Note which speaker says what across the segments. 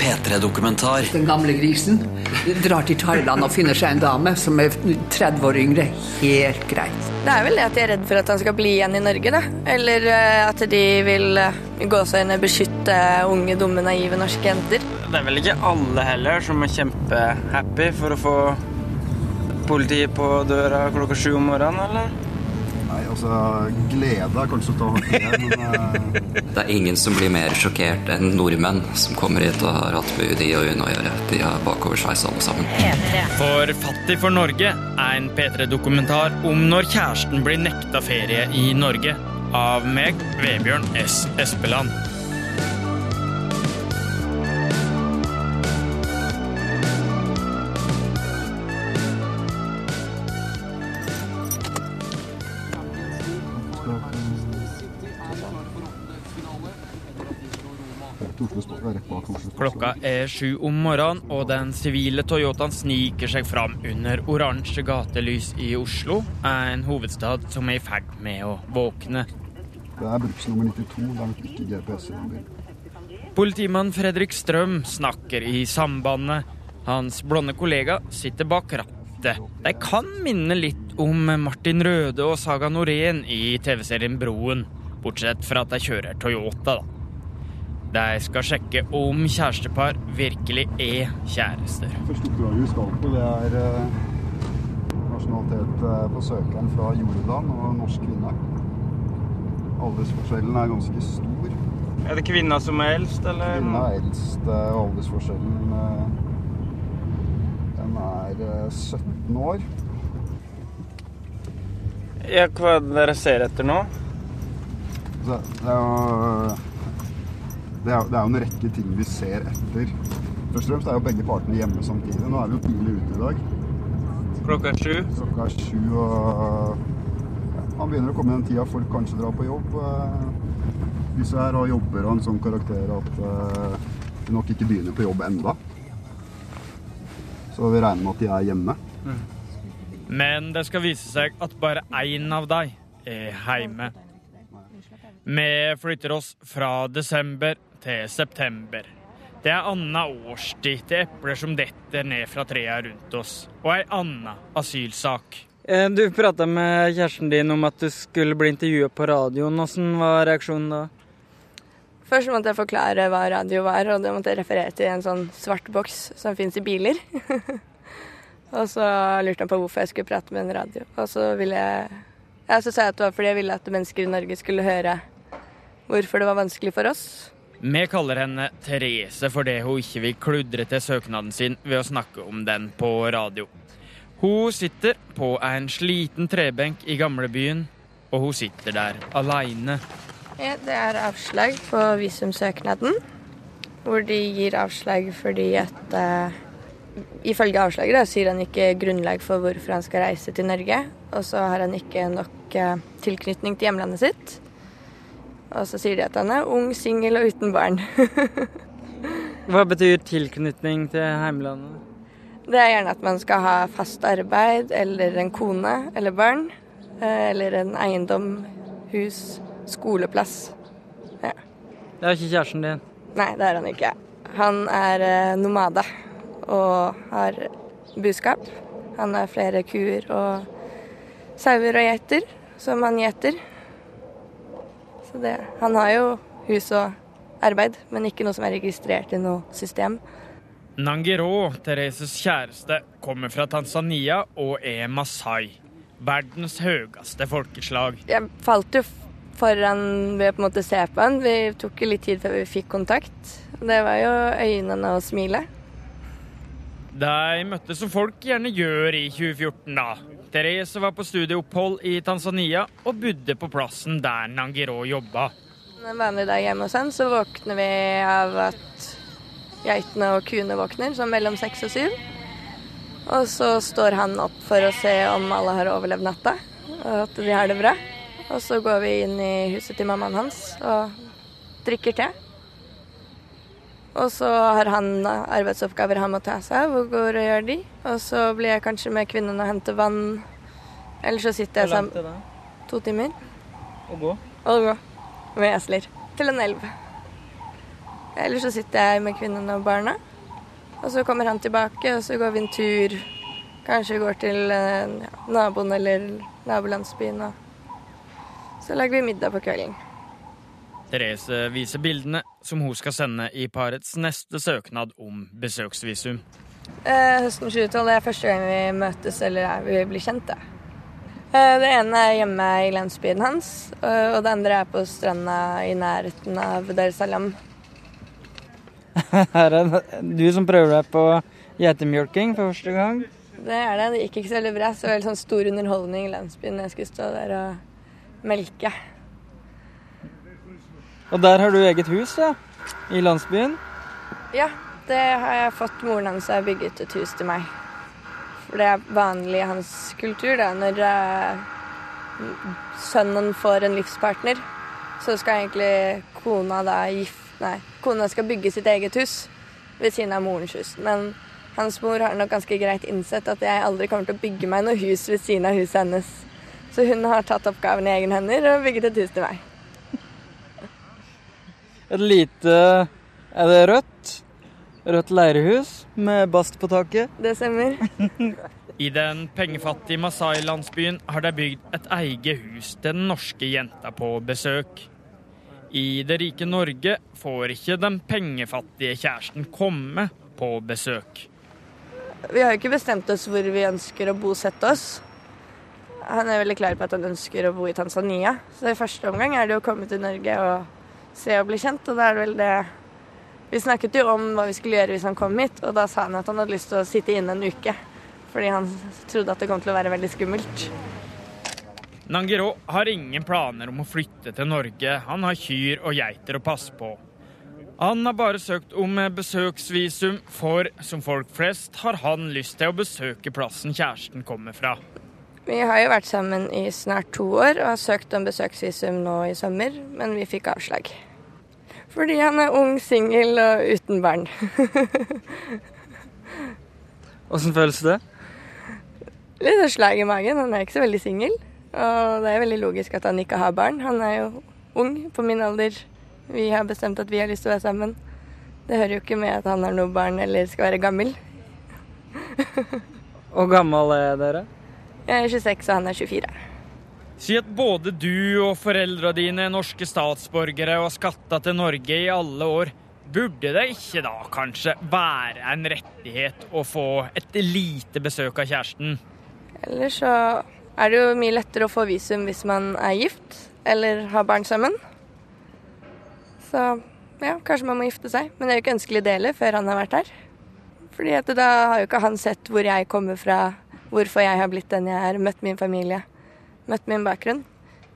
Speaker 1: P3-dokumentar.
Speaker 2: Den gamle grisen drar til Thailand og finner seg en dame som er 30 år yngre. Helt greit.
Speaker 3: Det er vel det at de er redd for at han skal bli igjen i Norge, da. Eller eh, at de vil gå seg inn og beskytte unge, dumme, naive norske jenter.
Speaker 4: Det er vel ikke alle heller som er kjempehappy for å få politiet på døra klokka sju om morgenen, eller?
Speaker 5: Nei, altså Glede er kanskje å ta hardt i men uh...
Speaker 6: Det er ingen som blir mer sjokkert enn nordmenn som kommer hit og har hatt med UDI og UNE å gjøre. De har bakoversveis alle sammen.
Speaker 7: For Fattig for Norge er en P3-dokumentar om når kjæresten blir nekta ferie i Norge. Av meg, Vebjørn S. Espeland. Klokka er sju om morgenen, og den sivile Toyotaen sniker seg fram under oransje gatelys i Oslo, en hovedstad som er i ferd med å våkne.
Speaker 5: Det er bruksnummer 92, det er ikke GPS i den bilen.
Speaker 7: Politimann Fredrik Strøm snakker i sambandet. Hans blonde kollega sitter bak rattet. De kan minne litt om Martin Røde og Saga Norén i TV-serien Broen, bortsett fra at de kjører Toyota, da. De skal sjekke om kjærestepar virkelig er kjærester.
Speaker 5: Første oppdraget vi skal på, det er eh, nasjonalitet eh, på søkeren fra Jordan og norsk kvinne. Aldersforskjellen er ganske stor.
Speaker 4: Er det kvinna som er eldst, eller?
Speaker 5: Kvinna er eldst, eh, og aldersforskjellen den er eh, 17 år.
Speaker 4: Ja, hva er det dere ser etter nå?
Speaker 5: Det, det er jo det er, det er jo en rekke ting vi ser etter. Først og fremst er jo begge partene hjemme samtidig. Nå er vi jo tidlig ute i dag.
Speaker 4: Klokka er sju.
Speaker 5: Klokka er sju, og han man begynner å komme i den tida folk kanskje drar på jobb. Eh, Disse her og jobber av en sånn karakter at eh, de nok ikke begynner på jobb enda. Så vi regner med at de er hjemme.
Speaker 7: Men det skal vise seg at bare én av deg er hjemme. Vi flytter oss fra desember til september. Det er anna årstid til epler som detter ned fra trærne rundt oss, og ei anna asylsak.
Speaker 4: Eh, Du prata med kjæresten din om at du skulle bli intervjuet på radioen. Åssen var reaksjonen da?
Speaker 3: Først måtte jeg forklare hva radio var, og det måtte jeg referere til en sånn svart boks som fins i biler. og så lurte han på hvorfor jeg skulle prate med en radio. Og så ville jeg ja, så sa jeg at det var fordi jeg ville at mennesker i Norge skulle høre hvorfor det var vanskelig for oss.
Speaker 7: Vi kaller henne Therese fordi hun ikke vil kludre til søknaden sin ved å snakke om den på radio. Hun sitter på en sliten trebenk i gamlebyen, og hun sitter der aleine.
Speaker 3: Det er avslag på visumsøknaden, hvor de gir avslag fordi at uh, Ifølge avslaget da, sier han ikke grunnlag for hvorfor han skal reise til Norge. Og så har han ikke nok uh, tilknytning til hjemlandet sitt. Og så sier de at han er ung, singel og uten barn.
Speaker 4: Hva betyr tilknytning til heimlandet?
Speaker 3: Det er gjerne at man skal ha fast arbeid eller en kone eller barn. eh, Eller en eiendom, hus, skoleplass. Ja.
Speaker 4: Det er ikke kjæresten din.
Speaker 3: Nei, det er han ikke. Han er eh, nomade og har buskap. Han har flere kuer og sauer og geiter som han gjeter. Så det Han har jo hus og arbeid, men ikke noe som er registrert i noe system.
Speaker 7: Nangiro, Thereses kjæreste, kommer fra Tanzania og er masai. Verdens høyeste folkeslag.
Speaker 3: Jeg falt jo foran ved å på en måte se på han. Vi tok jo litt tid før vi fikk kontakt. Det var jo øynene og smilet.
Speaker 7: De møttes som folk gjerne gjør i 2014, da. Therese var på studieopphold i Tanzania og bodde på plassen der Nangiro jobba.
Speaker 3: En vanlig dag hjemme hos han så våkner vi av at geitene og kuene våkner, sånn mellom seks og syv. Og så står han opp for å se om alle har overlevd natta, og at de har det bra. Og så går vi inn i huset til mammaen hans og drikker te. Og så har han arbeidsoppgaver han må ta seg av, og går og gjør de. Og så blir jeg kanskje med kvinnen og henter vann. Eller så sitter jeg sammen to timer
Speaker 4: å gå?
Speaker 3: og gå med esler til en elv. Eller så sitter jeg med kvinnen og barna. Og så kommer han tilbake, og så går vi en tur. Kanskje går til eh, ja, naboen eller nabolandsbyen. Og så lager vi middag på kvelden.
Speaker 7: Therese viser bildene som hun skal sende i parets neste søknad om besøksvisum.
Speaker 3: Eh, høsten 2012 er første gang vi møtes eller er, vi blir kjent. Da. Eh, det ene er hjemme i landsbyen hans, og, og det andre er på stranda i nærheten av Dar Salam.
Speaker 1: Her er det du som prøver deg på geitemjølking for første gang.
Speaker 3: Det er det. Det gikk ikke så veldig bra. Så veldig sånn stor underholdning i landsbyen jeg skulle stå der og melke.
Speaker 1: Og der har du eget hus, ja? I landsbyen?
Speaker 3: Ja, det har jeg fått. Moren hans har bygget et hus til meg. For det er vanlig i hans kultur, da. Når eh, sønnen får en livspartner, så skal egentlig kona da gifte Nei, kona skal bygge sitt eget hus ved siden av morens hus. Men hans mor har nok ganske greit innsett at jeg aldri kommer til å bygge meg noe hus ved siden av huset hennes. Så hun har tatt oppgaven i egne hender og bygget et hus til meg.
Speaker 1: Et lite Er det rødt? Rødt leirehus med bast på taket.
Speaker 3: Det stemmer.
Speaker 7: I den pengefattige Masai-landsbyen har de bygd et eget hus til den norske jenta på besøk. I det rike Norge får ikke den pengefattige kjæresten komme på besøk.
Speaker 3: Vi har jo ikke bestemt oss hvor vi ønsker å bosette oss. Han er veldig klar på at han ønsker å bo i Tanzania. Så i første omgang er det å komme til Norge og se og bli kjent. Og da er det vel det Vi snakket jo om hva vi skulle gjøre hvis han kom hit, og da sa han at han hadde lyst til å sitte inne en uke. Fordi han trodde at det kom til å være veldig skummelt.
Speaker 7: Nangiro har ingen planer om å flytte til Norge. Han har kyr og geiter å passe på. Han har bare søkt om besøksvisum, for som folk flest har han lyst til å besøke plassen kjæresten kommer fra.
Speaker 3: Vi har jo vært sammen i snart to år og har søkt om besøksvisum nå i sommer, men vi fikk avslag. Fordi han er ung, singel og uten barn.
Speaker 1: Åssen føles det?
Speaker 3: Litt slag i magen. Han er ikke så veldig singel. Og det er veldig logisk at han ikke har barn. Han er jo ung, på min alder. Vi har bestemt at vi har lyst til å være sammen. Det hører jo ikke med at han har noe barn eller skal være gammel.
Speaker 1: Hvor gammel er dere?
Speaker 3: Jeg er 26, og han er 24.
Speaker 7: Si at både du og foreldra dine er norske statsborgere og har skatta til Norge i alle år. Burde det ikke da kanskje være en rettighet å få et lite besøk av kjæresten?
Speaker 3: Eller så er det jo mye lettere å få visum hvis man er gift eller har barn sammen. Så ja, kanskje man må gifte seg. Men det er jo ikke ønskelig dele før han har vært her. Fordi da har jo ikke han sett hvor jeg kommer fra, hvorfor jeg har blitt den jeg er, møtt min familie, møtt min bakgrunn.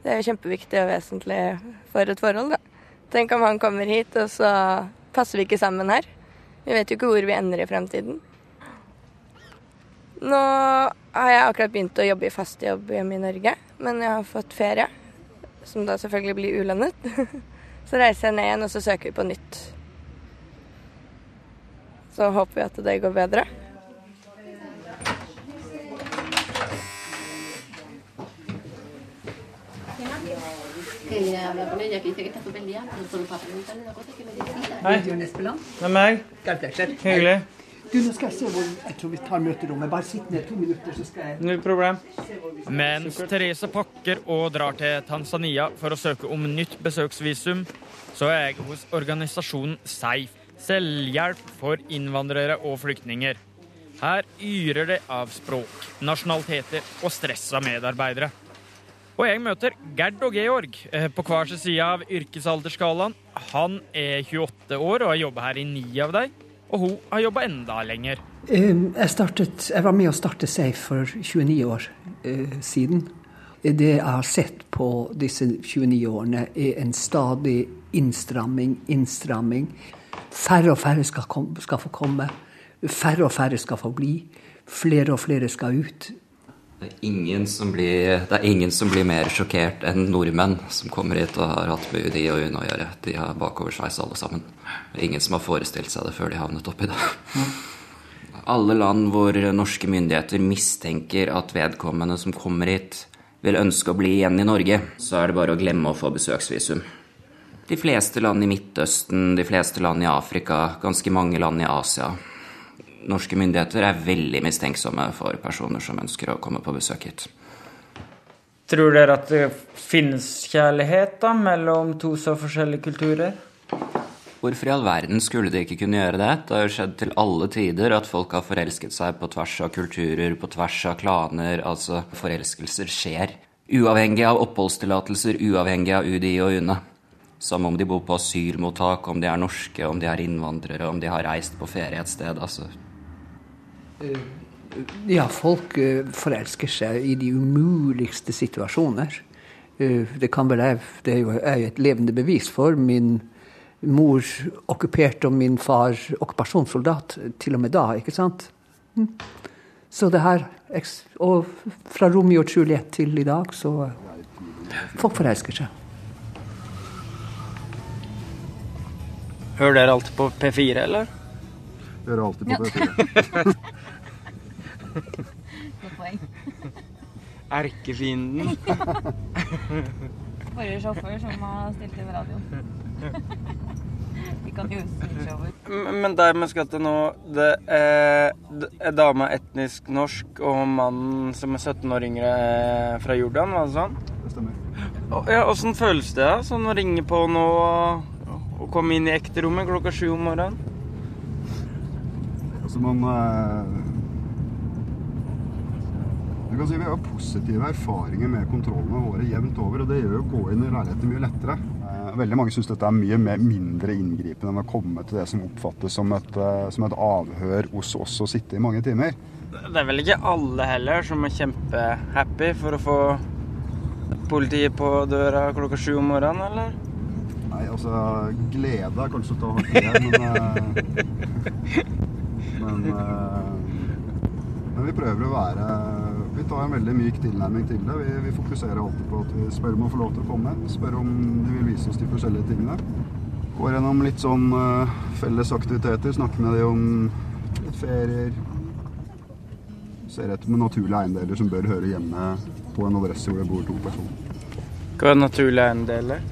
Speaker 3: Det er jo kjempeviktig og vesentlig for et forhold, da. Tenk om han kommer hit, og så passer vi ikke sammen her. Vi vet jo ikke hvor vi ender i fremtiden. Nå har jeg akkurat begynt å jobbe i fast jobb hjemme i Norge, men jeg har fått ferie, som da selvfølgelig blir ulønnet. Så reiser jeg ned igjen, og så søker vi på nytt. Så håper vi at det går bedre.
Speaker 8: Que habla con ella, que dice que está súper liada, pero solo para preguntarle una cosa que me decía.
Speaker 1: Hei,
Speaker 2: Bjørn Espeland.
Speaker 1: det er meg. Hyggelig.
Speaker 2: Du, nå skal jeg se hvor Jeg tror vi tar møterommet. Bare sitt ned to minutter, så skal jeg
Speaker 1: Null problem.
Speaker 7: Mens Therese pakker og drar til Tanzania for å søke om nytt besøksvisum, så er jeg hos organisasjonen SEIF, Selvhjelp for innvandrere og flyktninger. Her yrer det av språk, nasjonaliteter og stressa medarbeidere. Og jeg møter Gerd og Georg eh, på hver sin side av yrkesaldersskalaen. Han er 28 år og har jobba her i ni av dem, og hun har jobba enda lenger.
Speaker 2: Jeg, startet, jeg var med å starte SAFE for 29 år eh, siden. Det jeg har sett på disse 29 årene, er en stadig innstramming, innstramming. Færre og færre skal, kom, skal få komme. Færre og færre skal få bli. Flere og flere skal ut.
Speaker 6: Det er, blir, det er ingen som blir mer sjokkert enn nordmenn som kommer hit og har hatt med UDI og UNE å gjøre. De har bakoversveis alle sammen. Det er ingen som har forestilt seg det før de havnet oppi det. Alle land hvor norske myndigheter mistenker at vedkommende som kommer hit, vil ønske å bli igjen i Norge, så er det bare å glemme å få besøksvisum. De fleste land i Midtøsten, de fleste land i Afrika, ganske mange land i Asia. Norske myndigheter er veldig mistenksomme for personer som ønsker å komme på besøk hit.
Speaker 7: Tror dere at det finnes kjærlighet da, mellom to så forskjellige kulturer?
Speaker 6: Hvorfor i all verden skulle de ikke kunne gjøre det? Det har jo skjedd til alle tider at folk har forelsket seg på tvers av kulturer, på tvers av klaner. Altså, forelskelser skjer. Uavhengig av oppholdstillatelser, uavhengig av UDI og UNE. Som om de bor på asylmottak, om de er norske, om de er innvandrere, om de har reist på ferie et sted. Altså.
Speaker 2: Ja, folk eh, forelsker seg i de umuligste situasjoner. Eh, Det, kan vel jeg, det er jo et levende bevis for. Min mor okkupert og min far okkupasjonssoldat. Til og med da, ikke sant? Mm. Så det her Og fra Romeo og Juliet til i dag, så Folk forelsker seg.
Speaker 1: Hører dere alltid på P4, eller?
Speaker 5: Hører alltid på P4.
Speaker 9: Godt poeng.
Speaker 1: Erkefienden.
Speaker 9: Forrige sjåfør som har stilt inn radioen. Vi kan jo switche over.
Speaker 1: Men der vi skal til nå, det er, dame er dama etnisk norsk og mannen som er 17 år yngre er fra Jordan, var det sånn?
Speaker 5: Det stemmer.
Speaker 1: Og- Ja, Åssen føles det da? Sånn å ringe på nå og, komme inn i ekterommet klokka sju om morgenen?
Speaker 5: Altså man eh, kan si Vi har positive erfaringer med kontrollene våre jevnt over, og det gjør jo å gå inn i leiligheter mye lettere. Eh, Veldig mange syns dette er mye mer, mindre inngripende enn å komme til det som oppfattes som et, eh, som et avhør hos oss og sitte i mange timer.
Speaker 1: Det er vel ikke alle heller som er kjempehappy for å få politiet på døra klokka sju om morgenen, eller?
Speaker 5: Nei, altså Glede er kanskje å ta hardt i men eh, Men, men vi prøver å være Vi har en veldig myk tilnærming til det. Vi, vi fokuserer alltid på at vi spør om å få lov til å komme. Spør om de vil vise oss de forskjellige tingene. Går gjennom litt sånn uh, felles aktiviteter. Snakker med dem om litt ferier. Ser etter med naturlige eiendeler som bør høre hjemme på en adresse hvor det bor to personer.
Speaker 1: Hva er naturlige eiendeler?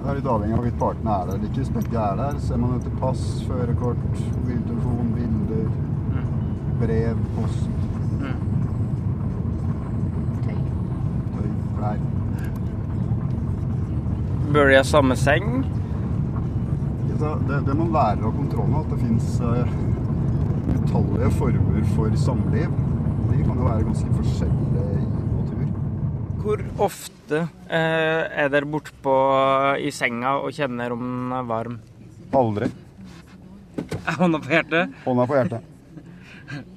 Speaker 5: Det er litt avhengig av hvorvidt partene er der eller ikke. Hvis begge er der, ser man etter pass, førerkort, mobiltelefon, bilder, brev, post. Klær.
Speaker 1: Bør de ha samme seng?
Speaker 5: Det, det man lærer av kontrollen, er at det fins utallige former for samliv. De kan jo være ganske forskjellige i natur.
Speaker 1: Hvor ofte uh, er dere bortpå i senga og kjenner om den er varm?
Speaker 5: Aldri.
Speaker 1: Hånda på hjertet?
Speaker 5: Hånda på hjertet.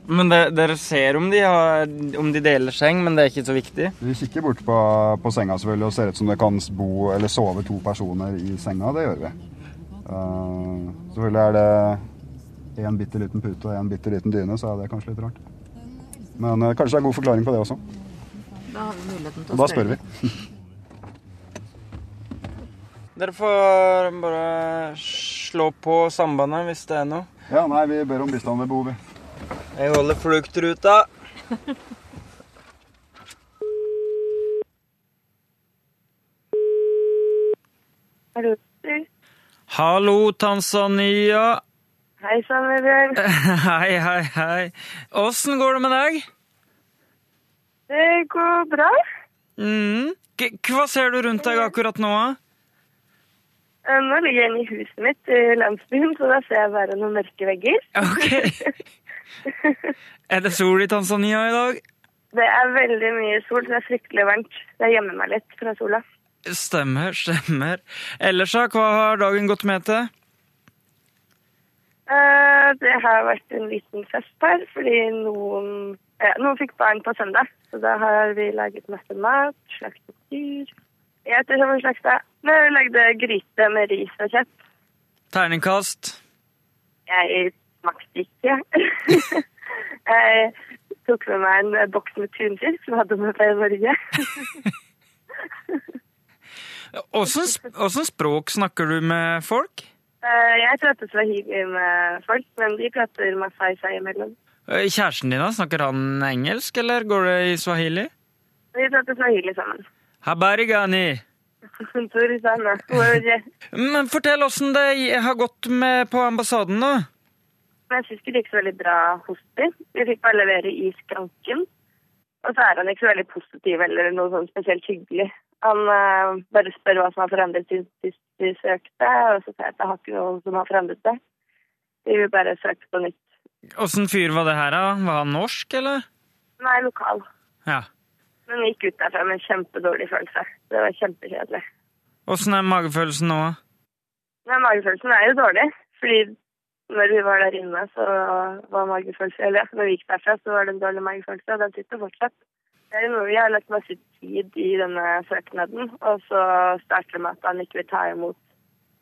Speaker 1: Men det, dere ser om de, har, om de deler seng, men det er ikke så viktig?
Speaker 5: Vi kikker bort på, på senga selvfølgelig og ser ut som det kan bo eller sove to personer i senga. Det gjør vi. Uh, selvfølgelig er det én bitte liten pute og én bitte liten dyne, så er det kanskje litt rart. Men uh, kanskje det er god forklaring på det også.
Speaker 9: Da har vi muligheten til
Speaker 5: Og
Speaker 9: spørre.
Speaker 5: da spør vi.
Speaker 1: Dere får bare slå på sambandet hvis det er noe.
Speaker 5: Ja, nei, vi ber om bistand ved behov. vi.
Speaker 1: Jeg holder fluktruta.
Speaker 3: Hallo.
Speaker 7: Hallo, Tanzania.
Speaker 3: Hei sann, Vebjørn.
Speaker 7: Hei, hei, hei. Åssen går det med deg?
Speaker 3: Det går bra.
Speaker 7: Mm. Hva ser du rundt deg akkurat nå? da?
Speaker 3: Eh, Nå ligger jeg inne i huset mitt i landsbyen, så da ser jeg bare noen mørke vegger.
Speaker 7: Ok. Er det sol i Tanzania i dag?
Speaker 3: Det er veldig mye sol, så det er fryktelig varmt. Jeg gjemmer meg litt fra sola.
Speaker 7: Stemmer, stemmer. Ellers, hva har dagen gått med til?
Speaker 3: Eh, Det har vært en liten fest her, fordi noen, eh, noen fikk barn på søndag. Så da har vi laget masse mat, slaktet dyr. Jeg vet ikke hva slags det er. Vi lagde gryte med ris og kjøtt.
Speaker 7: Terningkast?
Speaker 3: Jeg smakte ikke. jeg tok med meg en boks med tunfisk som jeg hadde med fra Norge.
Speaker 7: Åssen sp- språk snakker du med folk?
Speaker 3: Eh, jeg prater swahili med folk, men de prater masai seg imellom.
Speaker 7: Eh, Kjæresten din, da, snakker han engelsk, eller går det i swahili?
Speaker 3: Vi prater swahili sammen.
Speaker 7: Habari gani.
Speaker 10: Susanne, hvor
Speaker 7: Men fortell åssen det har gått med på ambassaden nå.
Speaker 10: Men jeg syns ikke det gikk så veldig bra hos dem. Vi fikk bare levere i skranken. Og så er han ikke så veldig positiv eller noe sånn spesielt hyggelig. Han uh, bare spør hva som har forandret siden sist vi søkte, og så sier jeg at det har ikke noe som har forandret seg. Vi vil bare søke på nytt.
Speaker 7: Åssen fyr var det her, da? Var han norsk, eller?
Speaker 10: Nei, lokal.
Speaker 7: Ja.
Speaker 10: Men vi gikk ut derfra med en kjempedårlig følelse. Det var kjempekjedelig.
Speaker 7: Åssen er magefølelsen nå?
Speaker 10: Nei, magefølelsen er jo dårlig. Fordi når vi var der inne, så var magefølelse Eller når vi gikk derfra, så var det en dårlig magefølelse, og den sitter fortsatt. Det er noe vi har lagt masse tid i denne søknaden, og så starter det med at han ikke vil ta imot.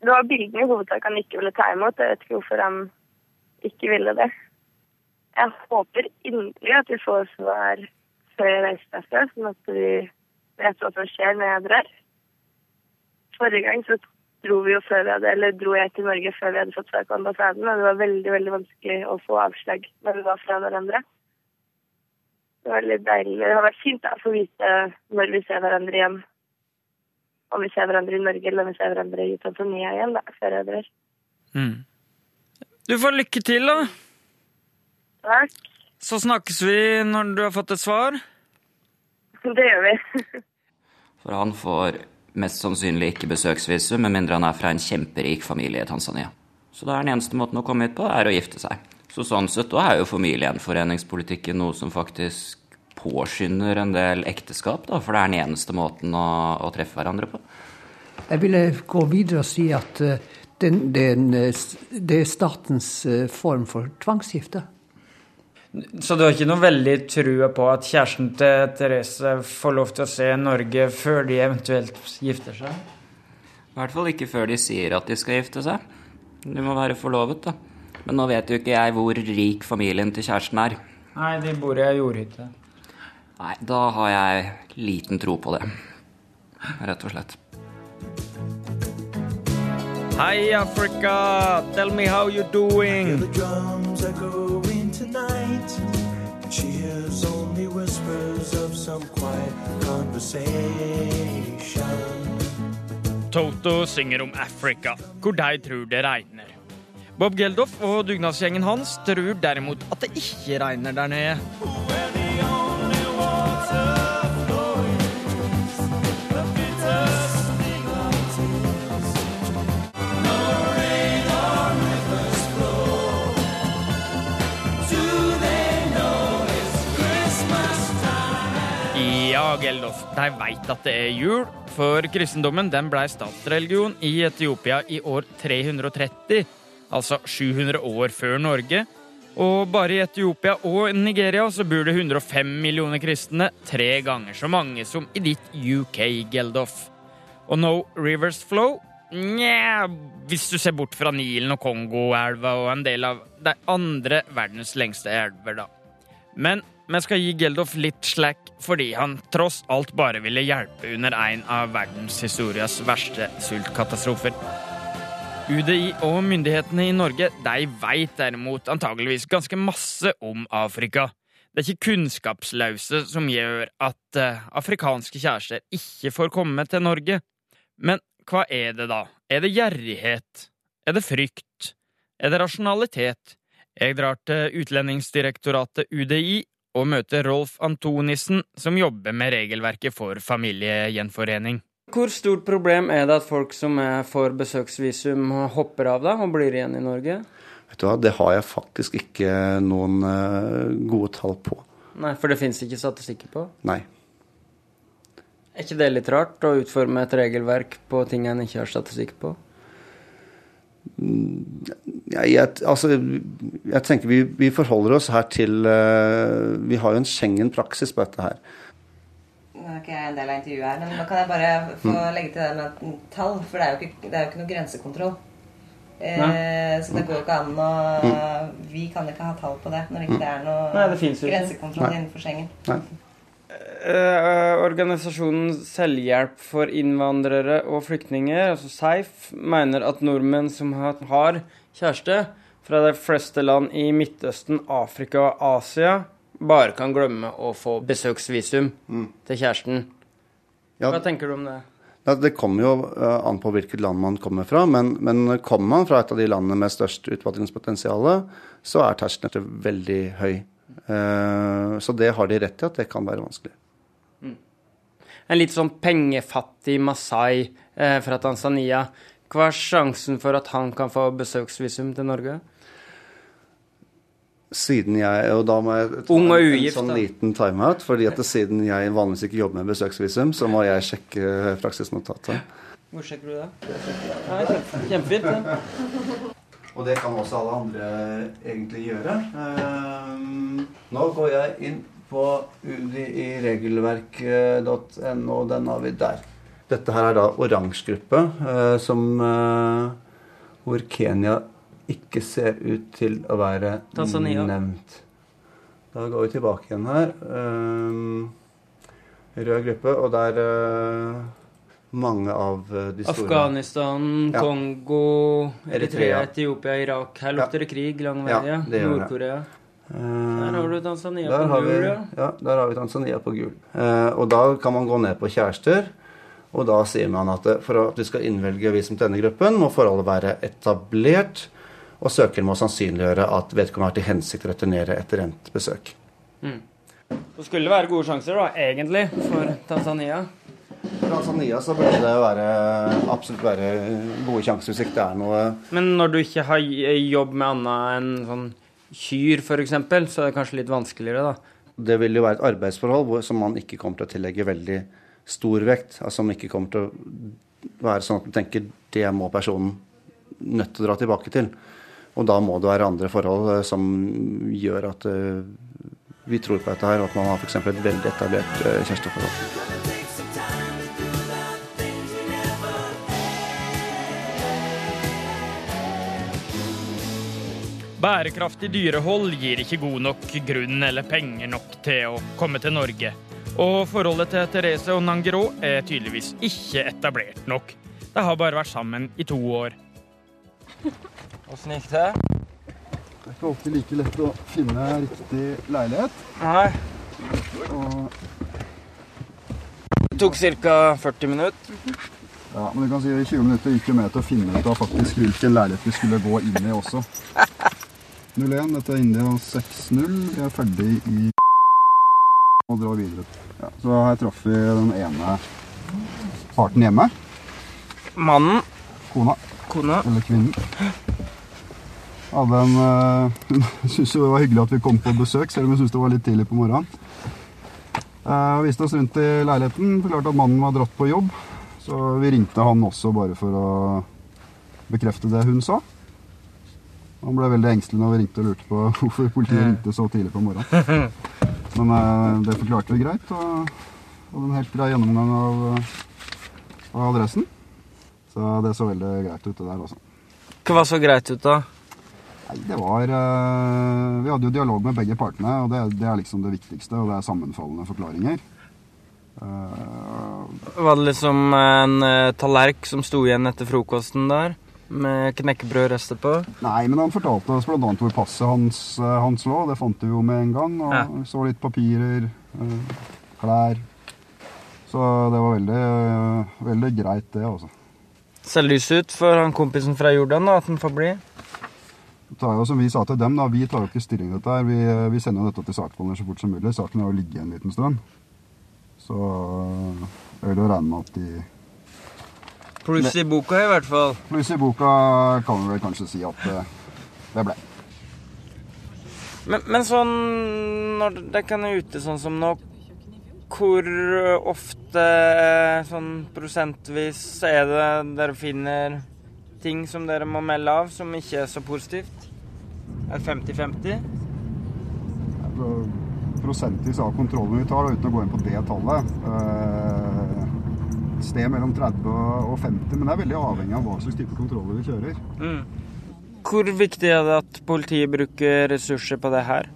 Speaker 10: Det var bildene i hovedsak han ikke ville ta imot. Jeg vet ikke hvorfor han ikke ville det. Jeg håper inderlig at vi får svar før jeg reiser derfra, sånn at vi vet hva som skjer når jeg drar. Forrige gang så dro vi jo før vi hadde, eller dro jeg til Norge før vi hadde fått svar på ambassaden, og det var veldig veldig vanskelig å få avslag når vi var fra hverandre. Det var litt deilig. Det har vært fint da, å få vite når vi ser hverandre igjen. Om vi ser hverandre i Norge eller om vi ser hverandre i Tanzania igjen da, før jeg drar.
Speaker 7: Mm. Du får lykke til, da.
Speaker 10: Takk.
Speaker 7: Så snakkes vi når du har fått et svar.
Speaker 10: Det gjør vi.
Speaker 6: For han får mest sannsynlig ikke besøksvisum, med mindre han er fra en kjemperik familie i Tanzania. Så da er den eneste måten å komme hit på, er å gifte seg. Så sånn sett da er jo familiegjenforeningspolitikken noe som faktisk påskynder en del ekteskap, da, for det er den eneste måten å, å treffe hverandre på.
Speaker 2: Jeg ville gå videre og si at uh, den, den, det er statens uh, form for tvangsgifte.
Speaker 7: Så du har ikke noe veldig trua på at kjæresten til Therese får lov til å se Norge før de eventuelt gifter seg?
Speaker 6: I hvert fall ikke før de sier at de skal gifte seg. De må være forlovet, da. Men nå vet jo ikke jeg hvor rik familien til kjæresten er.
Speaker 7: Nei, de bor i ei jordhytte.
Speaker 6: Nei, da har jeg liten tro på det. Rett og slett.
Speaker 7: Hei, Afrika! Tell me how you're doing. Quiet conversation. Toto synger om Afrika, hvor de tror det regner. Bob Geldof og dugnadsgjengen hans tror derimot at det ikke regner der nede. Geldof, de veit at det er jul, for kristendommen den blei statsreligion i Etiopia i år 330 altså 700 år før Norge. Og bare i Etiopia og Nigeria så bor det 105 millioner kristne, tre ganger så mange som i ditt UK, Geldof. Og No Rivers Flow? Nja, hvis du ser bort fra Nilen og Kongoelva og en del av de andre verdens lengste elver, da. Men vi skal gi Geldof litt slack fordi han tross alt bare ville hjelpe under en av verdenshistorias verste sultkatastrofer. UDI og myndighetene i Norge de veit derimot antageligvis ganske masse om Afrika. Det er ikke kunnskapsløse som gjør at uh, afrikanske kjærester ikke får komme til Norge. Men hva er det, da? Er det gjerrighet? Er det frykt? Er det rasjonalitet? Jeg drar til Utlendingsdirektoratet UDI og møter Rolf Antonissen, som jobber med regelverket for familiegjenforening.
Speaker 1: Hvor stort problem er det at folk som er for besøksvisum, hopper av da og blir igjen i Norge?
Speaker 11: Vet du hva, Det har jeg faktisk ikke noen uh, gode tall på.
Speaker 1: Nei, For det fins ikke statistikker på?
Speaker 11: Nei.
Speaker 1: Er ikke det litt rart å utforme et regelverk på ting en ikke har statistikk på?
Speaker 11: Jeg, jeg, altså, jeg tenker vi, vi, forholder oss her til uh, Vi har jo en Schengen-praksis på dette her.
Speaker 9: Nå er ikke jeg en del av intervjuet her, men nå kan jeg bare få mm. legge til det med tall. For det er jo ikke, det er jo ikke noe grensekontroll. Eh, så det går jo ikke an å mm. Vi kan ikke ha tall på det når ikke det er noe
Speaker 1: Nei, det
Speaker 9: grensekontroll innenfor Schengen.
Speaker 11: Nei.
Speaker 1: Uh, organisasjonen Selvhjelp for innvandrere og flyktninger, altså SEIF, mener at nordmenn som har, har kjæreste fra de fleste land i Midtøsten, Afrika og Asia, bare kan glemme å få besøksvisum mm. til kjæresten. Ja. Hva tenker du om det?
Speaker 11: Det kommer jo eh, an på hvilket land man kommer fra, men, men kommer man fra et av de landene med størst utvandringspotensial, så er terskelen veldig høy. Eh, så det har de rett i, at det kan være vanskelig.
Speaker 1: En litt sånn pengefattig Masai eh, fra Tanzania. Hva er sjansen for at han kan få besøksvisum til Norge?
Speaker 11: Siden jeg, og da må jeg
Speaker 1: ta Ung og ugift,
Speaker 11: en sånn liten timeout, fordi at siden jeg vanligvis ikke jobber med besøksvisum, så må jeg sjekke praksisnotatet.
Speaker 1: Hvor sjekker du det? Nei, kjempefint. Ja.
Speaker 11: Og det kan også alle andre egentlig gjøre. Um, nå går jeg inn på udiregelverket.no. Den har vi der. Dette her er da oransje gruppe, eh, som eh, hvor Kenya ikke ser ut til å være Tanzania. nevnt. Da går vi tilbake igjen her. Eh, rød gruppe, og der uh, mange av de store
Speaker 1: Afghanistan, ja. Kongo, Eritrea, Etiopia, Irak. Her lukter det krig lang vei. Ja, Nord-Korea. Der har du Tanzania på gul.
Speaker 11: Vi, ja, der har vi Tanzania på gul. Uh, og da kan man gå ned på kjærester. Og da sier man at for at vi skal innvelge visum til denne gruppen, må forholdet være etablert, og søkeren må sannsynliggjøre at vedkommende har til hensikt å returnere etter endt besøk.
Speaker 1: Mm. Så skulle det være gode sjanser, da, egentlig, for Tanzania?
Speaker 11: For Tanzania så burde det være, absolutt være gode sjanser hvis ikke det er noe
Speaker 1: Men når du ikke har jobb med annet enn sånn kyr, f.eks., så er det kanskje litt vanskeligere, da?
Speaker 11: Det vil jo være et arbeidsforhold som man ikke kommer til å tillegge veldig stor vekt. Altså som ikke kommer til å være sånn at man tenker det må personen nødt til å dra tilbake til. Og da må det være andre forhold eh, som gjør at eh, vi tror på dette her, og at man har f.eks. et veldig etablert eh, kjæresteforhold.
Speaker 7: Bærekraftig dyrehold gir ikke god nok grunn eller penger nok til å komme til Norge. Og forholdet til Therese og Nangero er tydeligvis ikke etablert nok. De har bare vært sammen i to år.
Speaker 1: Åssen gikk det?
Speaker 5: Det er ikke alltid like lett å finne riktig leilighet.
Speaker 1: Nei. Og... Det tok ca. 40 minutter.
Speaker 5: Ja, men du kan si i 20 minutter gikk jo med til å finne ut av faktisk hvilken leilighet vi skulle gå inn i også. 01, dette er India 60. Vi er ferdig i og drar videre. Ja, så her traff vi den ene parten hjemme.
Speaker 1: Mannen.
Speaker 5: Kona.
Speaker 1: Kona.
Speaker 5: Eller kvinnen. Hadde en Hun uh, syntes det var hyggelig at vi kom på besøk, selv om hun syntes det var litt tidlig på morgenen. Uh, viste oss rundt i leiligheten. Forklarte at mannen var dratt på jobb. Så vi ringte han også bare for å bekrefte det hun sa. Han ble veldig engstelig når vi ringte og lurte på hvorfor politiet ringte så tidlig på morgenen. Men uh, det forklarte vi greit, og hadde en helt grei gjennomgang av, av, adressen. Så det så veldig greit ut, det der, altså.
Speaker 1: Hva så greit ut, da?
Speaker 5: Nei, det var uh, Vi hadde jo dialog med begge partene, og det, det, er liksom det viktigste. Og det er sammenfallende forklaringer.
Speaker 1: Uh, var det liksom en tallerk som sto igjen etter frokosten der? Med knekkebrødrester på?
Speaker 5: Nei, men han fortalte oss bl.a. hvor passet hans, eh, hans, lå. Det fant vi jo med en gang. Og ja. så litt papirer, eh, klær. Så det var veldig, eh, veldig greit, det, altså.
Speaker 1: Ser lys ut for han kompisen fra Jordan da, at han får bli?
Speaker 5: Det tar jo som Vi sa til dem, da, vi tar jo ikke stilling til dette. her. Vi, vi sender jo dette til saksbehandler så fort som mulig. Saken er jo ligge en liten stund. Så jeg vil jo regne med at de
Speaker 1: Pluss i boka, i hvert fall.
Speaker 5: Pluss i boka kan vi vel kanskje si at uh, det ble.
Speaker 1: Men, men, sånn når dere er ute sånn som nå, hvor ofte sånn prosentvis er det dere finner ting som dere må melde av, som ikke er så positivt? Er det 50-50?
Speaker 5: Prosentvis av kontrollen vi tar, uten å gå inn på det tallet. Uh, sted mellom 30 og 50, men det er veldig avhengig av hva slags type kontroller vi kjører.
Speaker 1: Mm. Hvor viktig er det at politiet bruker ressurser på det her?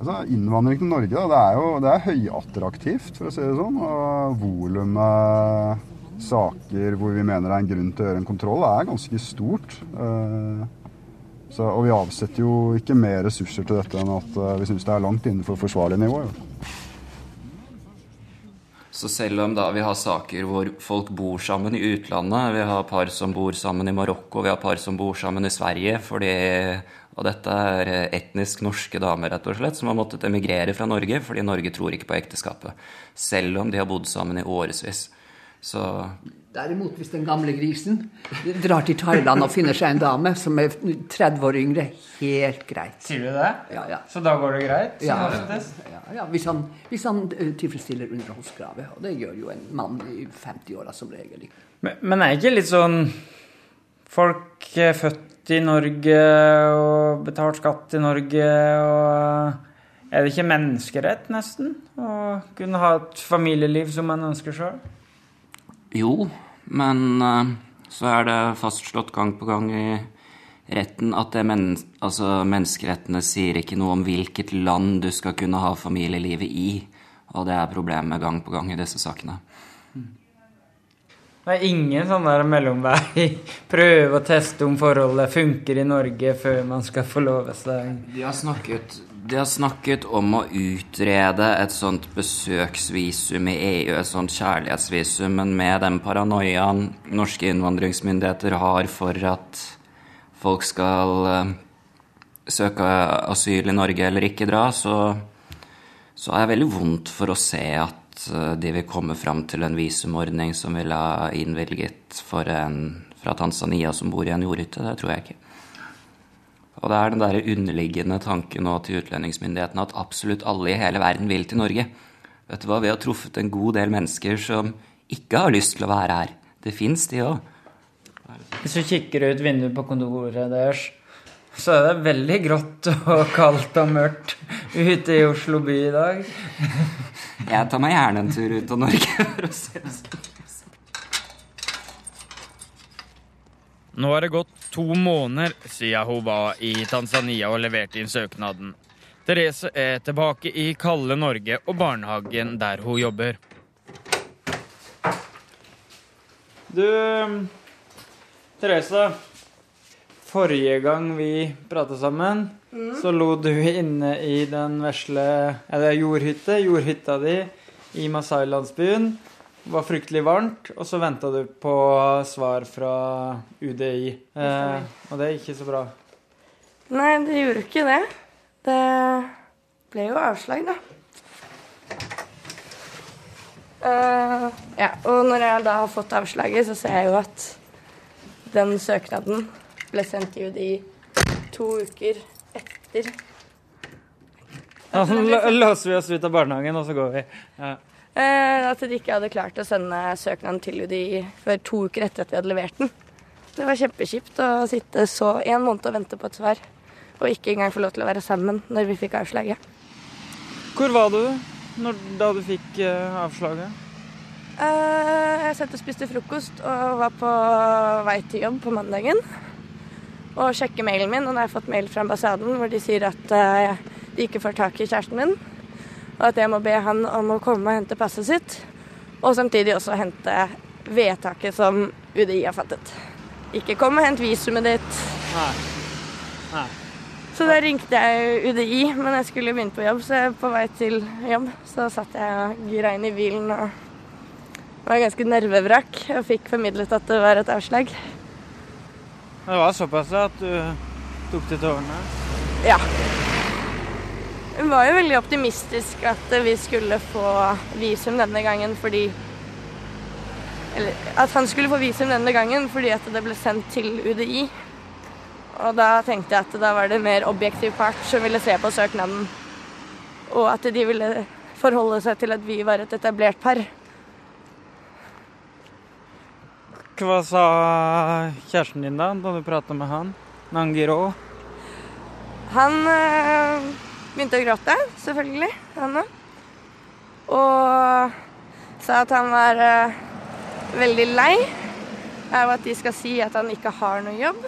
Speaker 5: Altså, Innvandring til Norge da, det er jo det er høyattraktivt, for å si det sånn. Og volumet saker hvor vi mener det er en grunn til å gjøre en kontroll, er ganske stort. Uh, så, og vi avsetter jo ikke mer ressurser til dette enn at uh, vi syns det er langt innenfor forsvarlig nivå. Jo.
Speaker 6: Så selv om da vi har saker hvor folk bor sammen i utlandet, vi har par som bor sammen i Marokko, vi har par som bor sammen i Sverige fordi Og dette er etnisk norske damer, rett og slett, som har måttet emigrere fra Norge fordi Norge tror ikke på ekteskapet. Selv om de har bodd sammen i årevis. Så
Speaker 2: Derimot, hvis den gamle grisen drar til Thailand og finner seg en dame som er 30 år yngre, helt greit.
Speaker 1: Sier du det?
Speaker 2: Ja, ja.
Speaker 1: Så da går det greit?
Speaker 2: Ja,
Speaker 1: Ja.
Speaker 2: hvis han, hvis han eh, tilfredsstiller underholdskravet. Og det gjør jo en mann i 50-åra som regel.
Speaker 1: Men, men er ikke litt sånn Folk er født i Norge og betalt skatt i Norge og Er det ikke menneskerett, nesten? Å kunne ha et familieliv som man ønsker sjøl?
Speaker 6: Jo, men eh, så er det fastslått gang på gang i retten at det men, altså, menneskerettene sier ikke noe om hvilket land du skal kunne ha familielivet i. Og det er problemet gang på gang i disse sakene.
Speaker 1: Det er ingen sånn der mellomvei. Prøve å teste om forholdet funker i Norge før man skal forlove seg.
Speaker 6: De har snakket, de har snakket om å utrede et sånt besøksvisum i EU, et sånt kjærlighetsvisum, men med den paranoiaen norske innvandringsmyndigheter har for at folk skal eh, søke asyl i Norge eller ikke dra, så, så er det veldig vondt for å se at eh, de vil komme fram til en visumordning som ville ha innvilget for en fra Tanzania som bor i en jordhytte. Det tror jeg ikke. Og det er den der underliggende tanken nå til utlendingsmyndighetene at absolutt alle i hele verden vil til Norge. Vet du hva, Vi har truffet en god del mennesker som ikke har lyst til å være her. Det fins, de òg.
Speaker 1: Hvis du kikker ut vinduet på kontoret deres, så er det veldig grått og kaldt og mørkt ute i Oslo by i dag.
Speaker 6: Jeg tar meg gjerne en tur ut av Norge for å se det.
Speaker 7: Nå er det gått to måneder siden hun var i Tanzania og leverte inn søknaden. Therese er tilbake i kalde Norge og barnehagen der hun jobber.
Speaker 1: Du, Therese. Forrige gang vi prata sammen, så lå du inne i den vesle Eller jordhytte? Jordhytta di i Masai-landsbyen. Var fryktelig varmt, og så venta du på svar fra UDI. Eh, og det er ikke så bra.
Speaker 3: Nei, det gjorde ikke det. Det ble jo avslag, da. Uh, ja, og når jeg da har fått avslaget, så ser jeg jo at den søknaden ble sendt til UDI to uker etter.
Speaker 1: Nå låser vi oss ut av barnehagen, og så går vi. Ja.
Speaker 3: Eh, at de ikke hadde klart å sende søknaden til UDI før to uker etter at vi hadde levert den. Det var kjempekjipt å sitte så en måned og vente på et svar, og ikke engang få lov til å være sammen når vi fikk avslaget.
Speaker 1: Hvor var du når, da du fikk eh, avslaget?
Speaker 3: Eh, jeg satt og spiste frokost og var på vei til jobb på mandagen. Og sjekker mailen min, og da har jeg fått mail fra ambassaden hvor de sier at de ikke får tak i kjæresten min. Og at jeg må be han om å komme og hente passet sitt. Og samtidig også hente vedtaket som UDI har fattet. Ikke kom og hent visumet ditt.
Speaker 1: Nei. Nei.
Speaker 3: Så da ringte jeg UDI, men jeg skulle begynne på jobb, så jeg på vei til jobb så satt jeg og grein i bilen og var ganske nervevrak og fikk formidlet at det var et avslag.
Speaker 1: Det var såpass at du tok til tårene?
Speaker 3: Ja. Hun var jo veldig optimistisk at vi skulle få visum denne gangen fordi Eller at han skulle få visum denne gangen fordi at det ble sendt til UDI. Og da tenkte jeg at da var det mer objektiv part som ville se på søknaden. Og at de ville forholde seg til at vi var et etablert par.
Speaker 1: Hva sa kjæresten din da, da du prata med han? Nangiro?
Speaker 3: Han øh, begynte å gråte, selvfølgelig. Han òg. Og sa at han var uh, veldig lei av at de skal si at han ikke har noe jobb.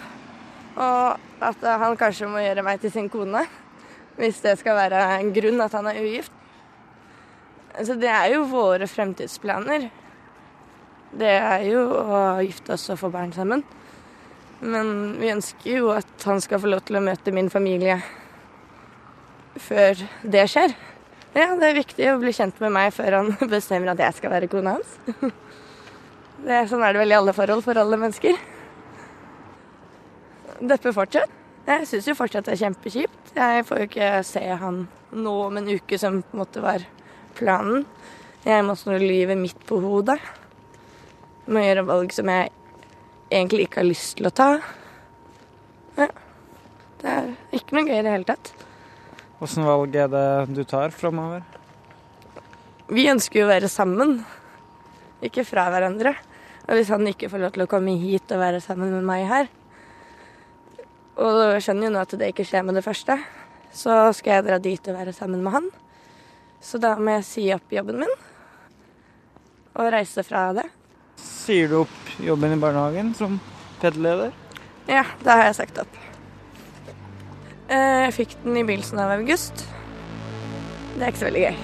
Speaker 3: Og at øh, han kanskje må gjøre meg til sin kone. Hvis det skal være en grunn at han er ugift. Så det er jo våre fremtidsplaner. Det er jo å gifte oss og få barn sammen. Men vi ønsker jo at han skal få lov til å møte min familie før det skjer. Ja, det er viktig å bli kjent med meg før han bestemmer at jeg skal være kona hans. Det er, sånn er det vel i alle forhold for alle mennesker. Deppe fortsatt. Jeg syns jo fortsatt det er kjempekjipt. Jeg får jo ikke se han nå om en uke, som på en måte var planen. Jeg må snu livet mitt på hodet. Må gjøre valg som jeg egentlig ikke har lyst til å ta. Ja. Det er ikke noe gøy i det hele tatt.
Speaker 1: Åssen valg er det du tar framover?
Speaker 3: Vi ønsker jo å være sammen, ikke fra hverandre. Og hvis han ikke får lov til å komme hit og være sammen med meg her, og jeg skjønner jo nå at det ikke skjer med det første, så skal jeg dra dit og være sammen med han. Så da må jeg si opp jobben min og reise fra det.
Speaker 1: Sier du opp jobben i barnehagen som PED-leder?
Speaker 3: Ja, det har jeg sagt opp. Eh, jeg fikk den i begynnelsen av august. Det er ikke så veldig gøy.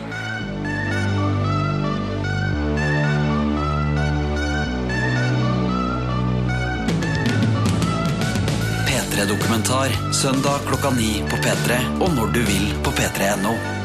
Speaker 12: P3-dokumentar søndag klokka ni på P3 og når du vil på p3.no.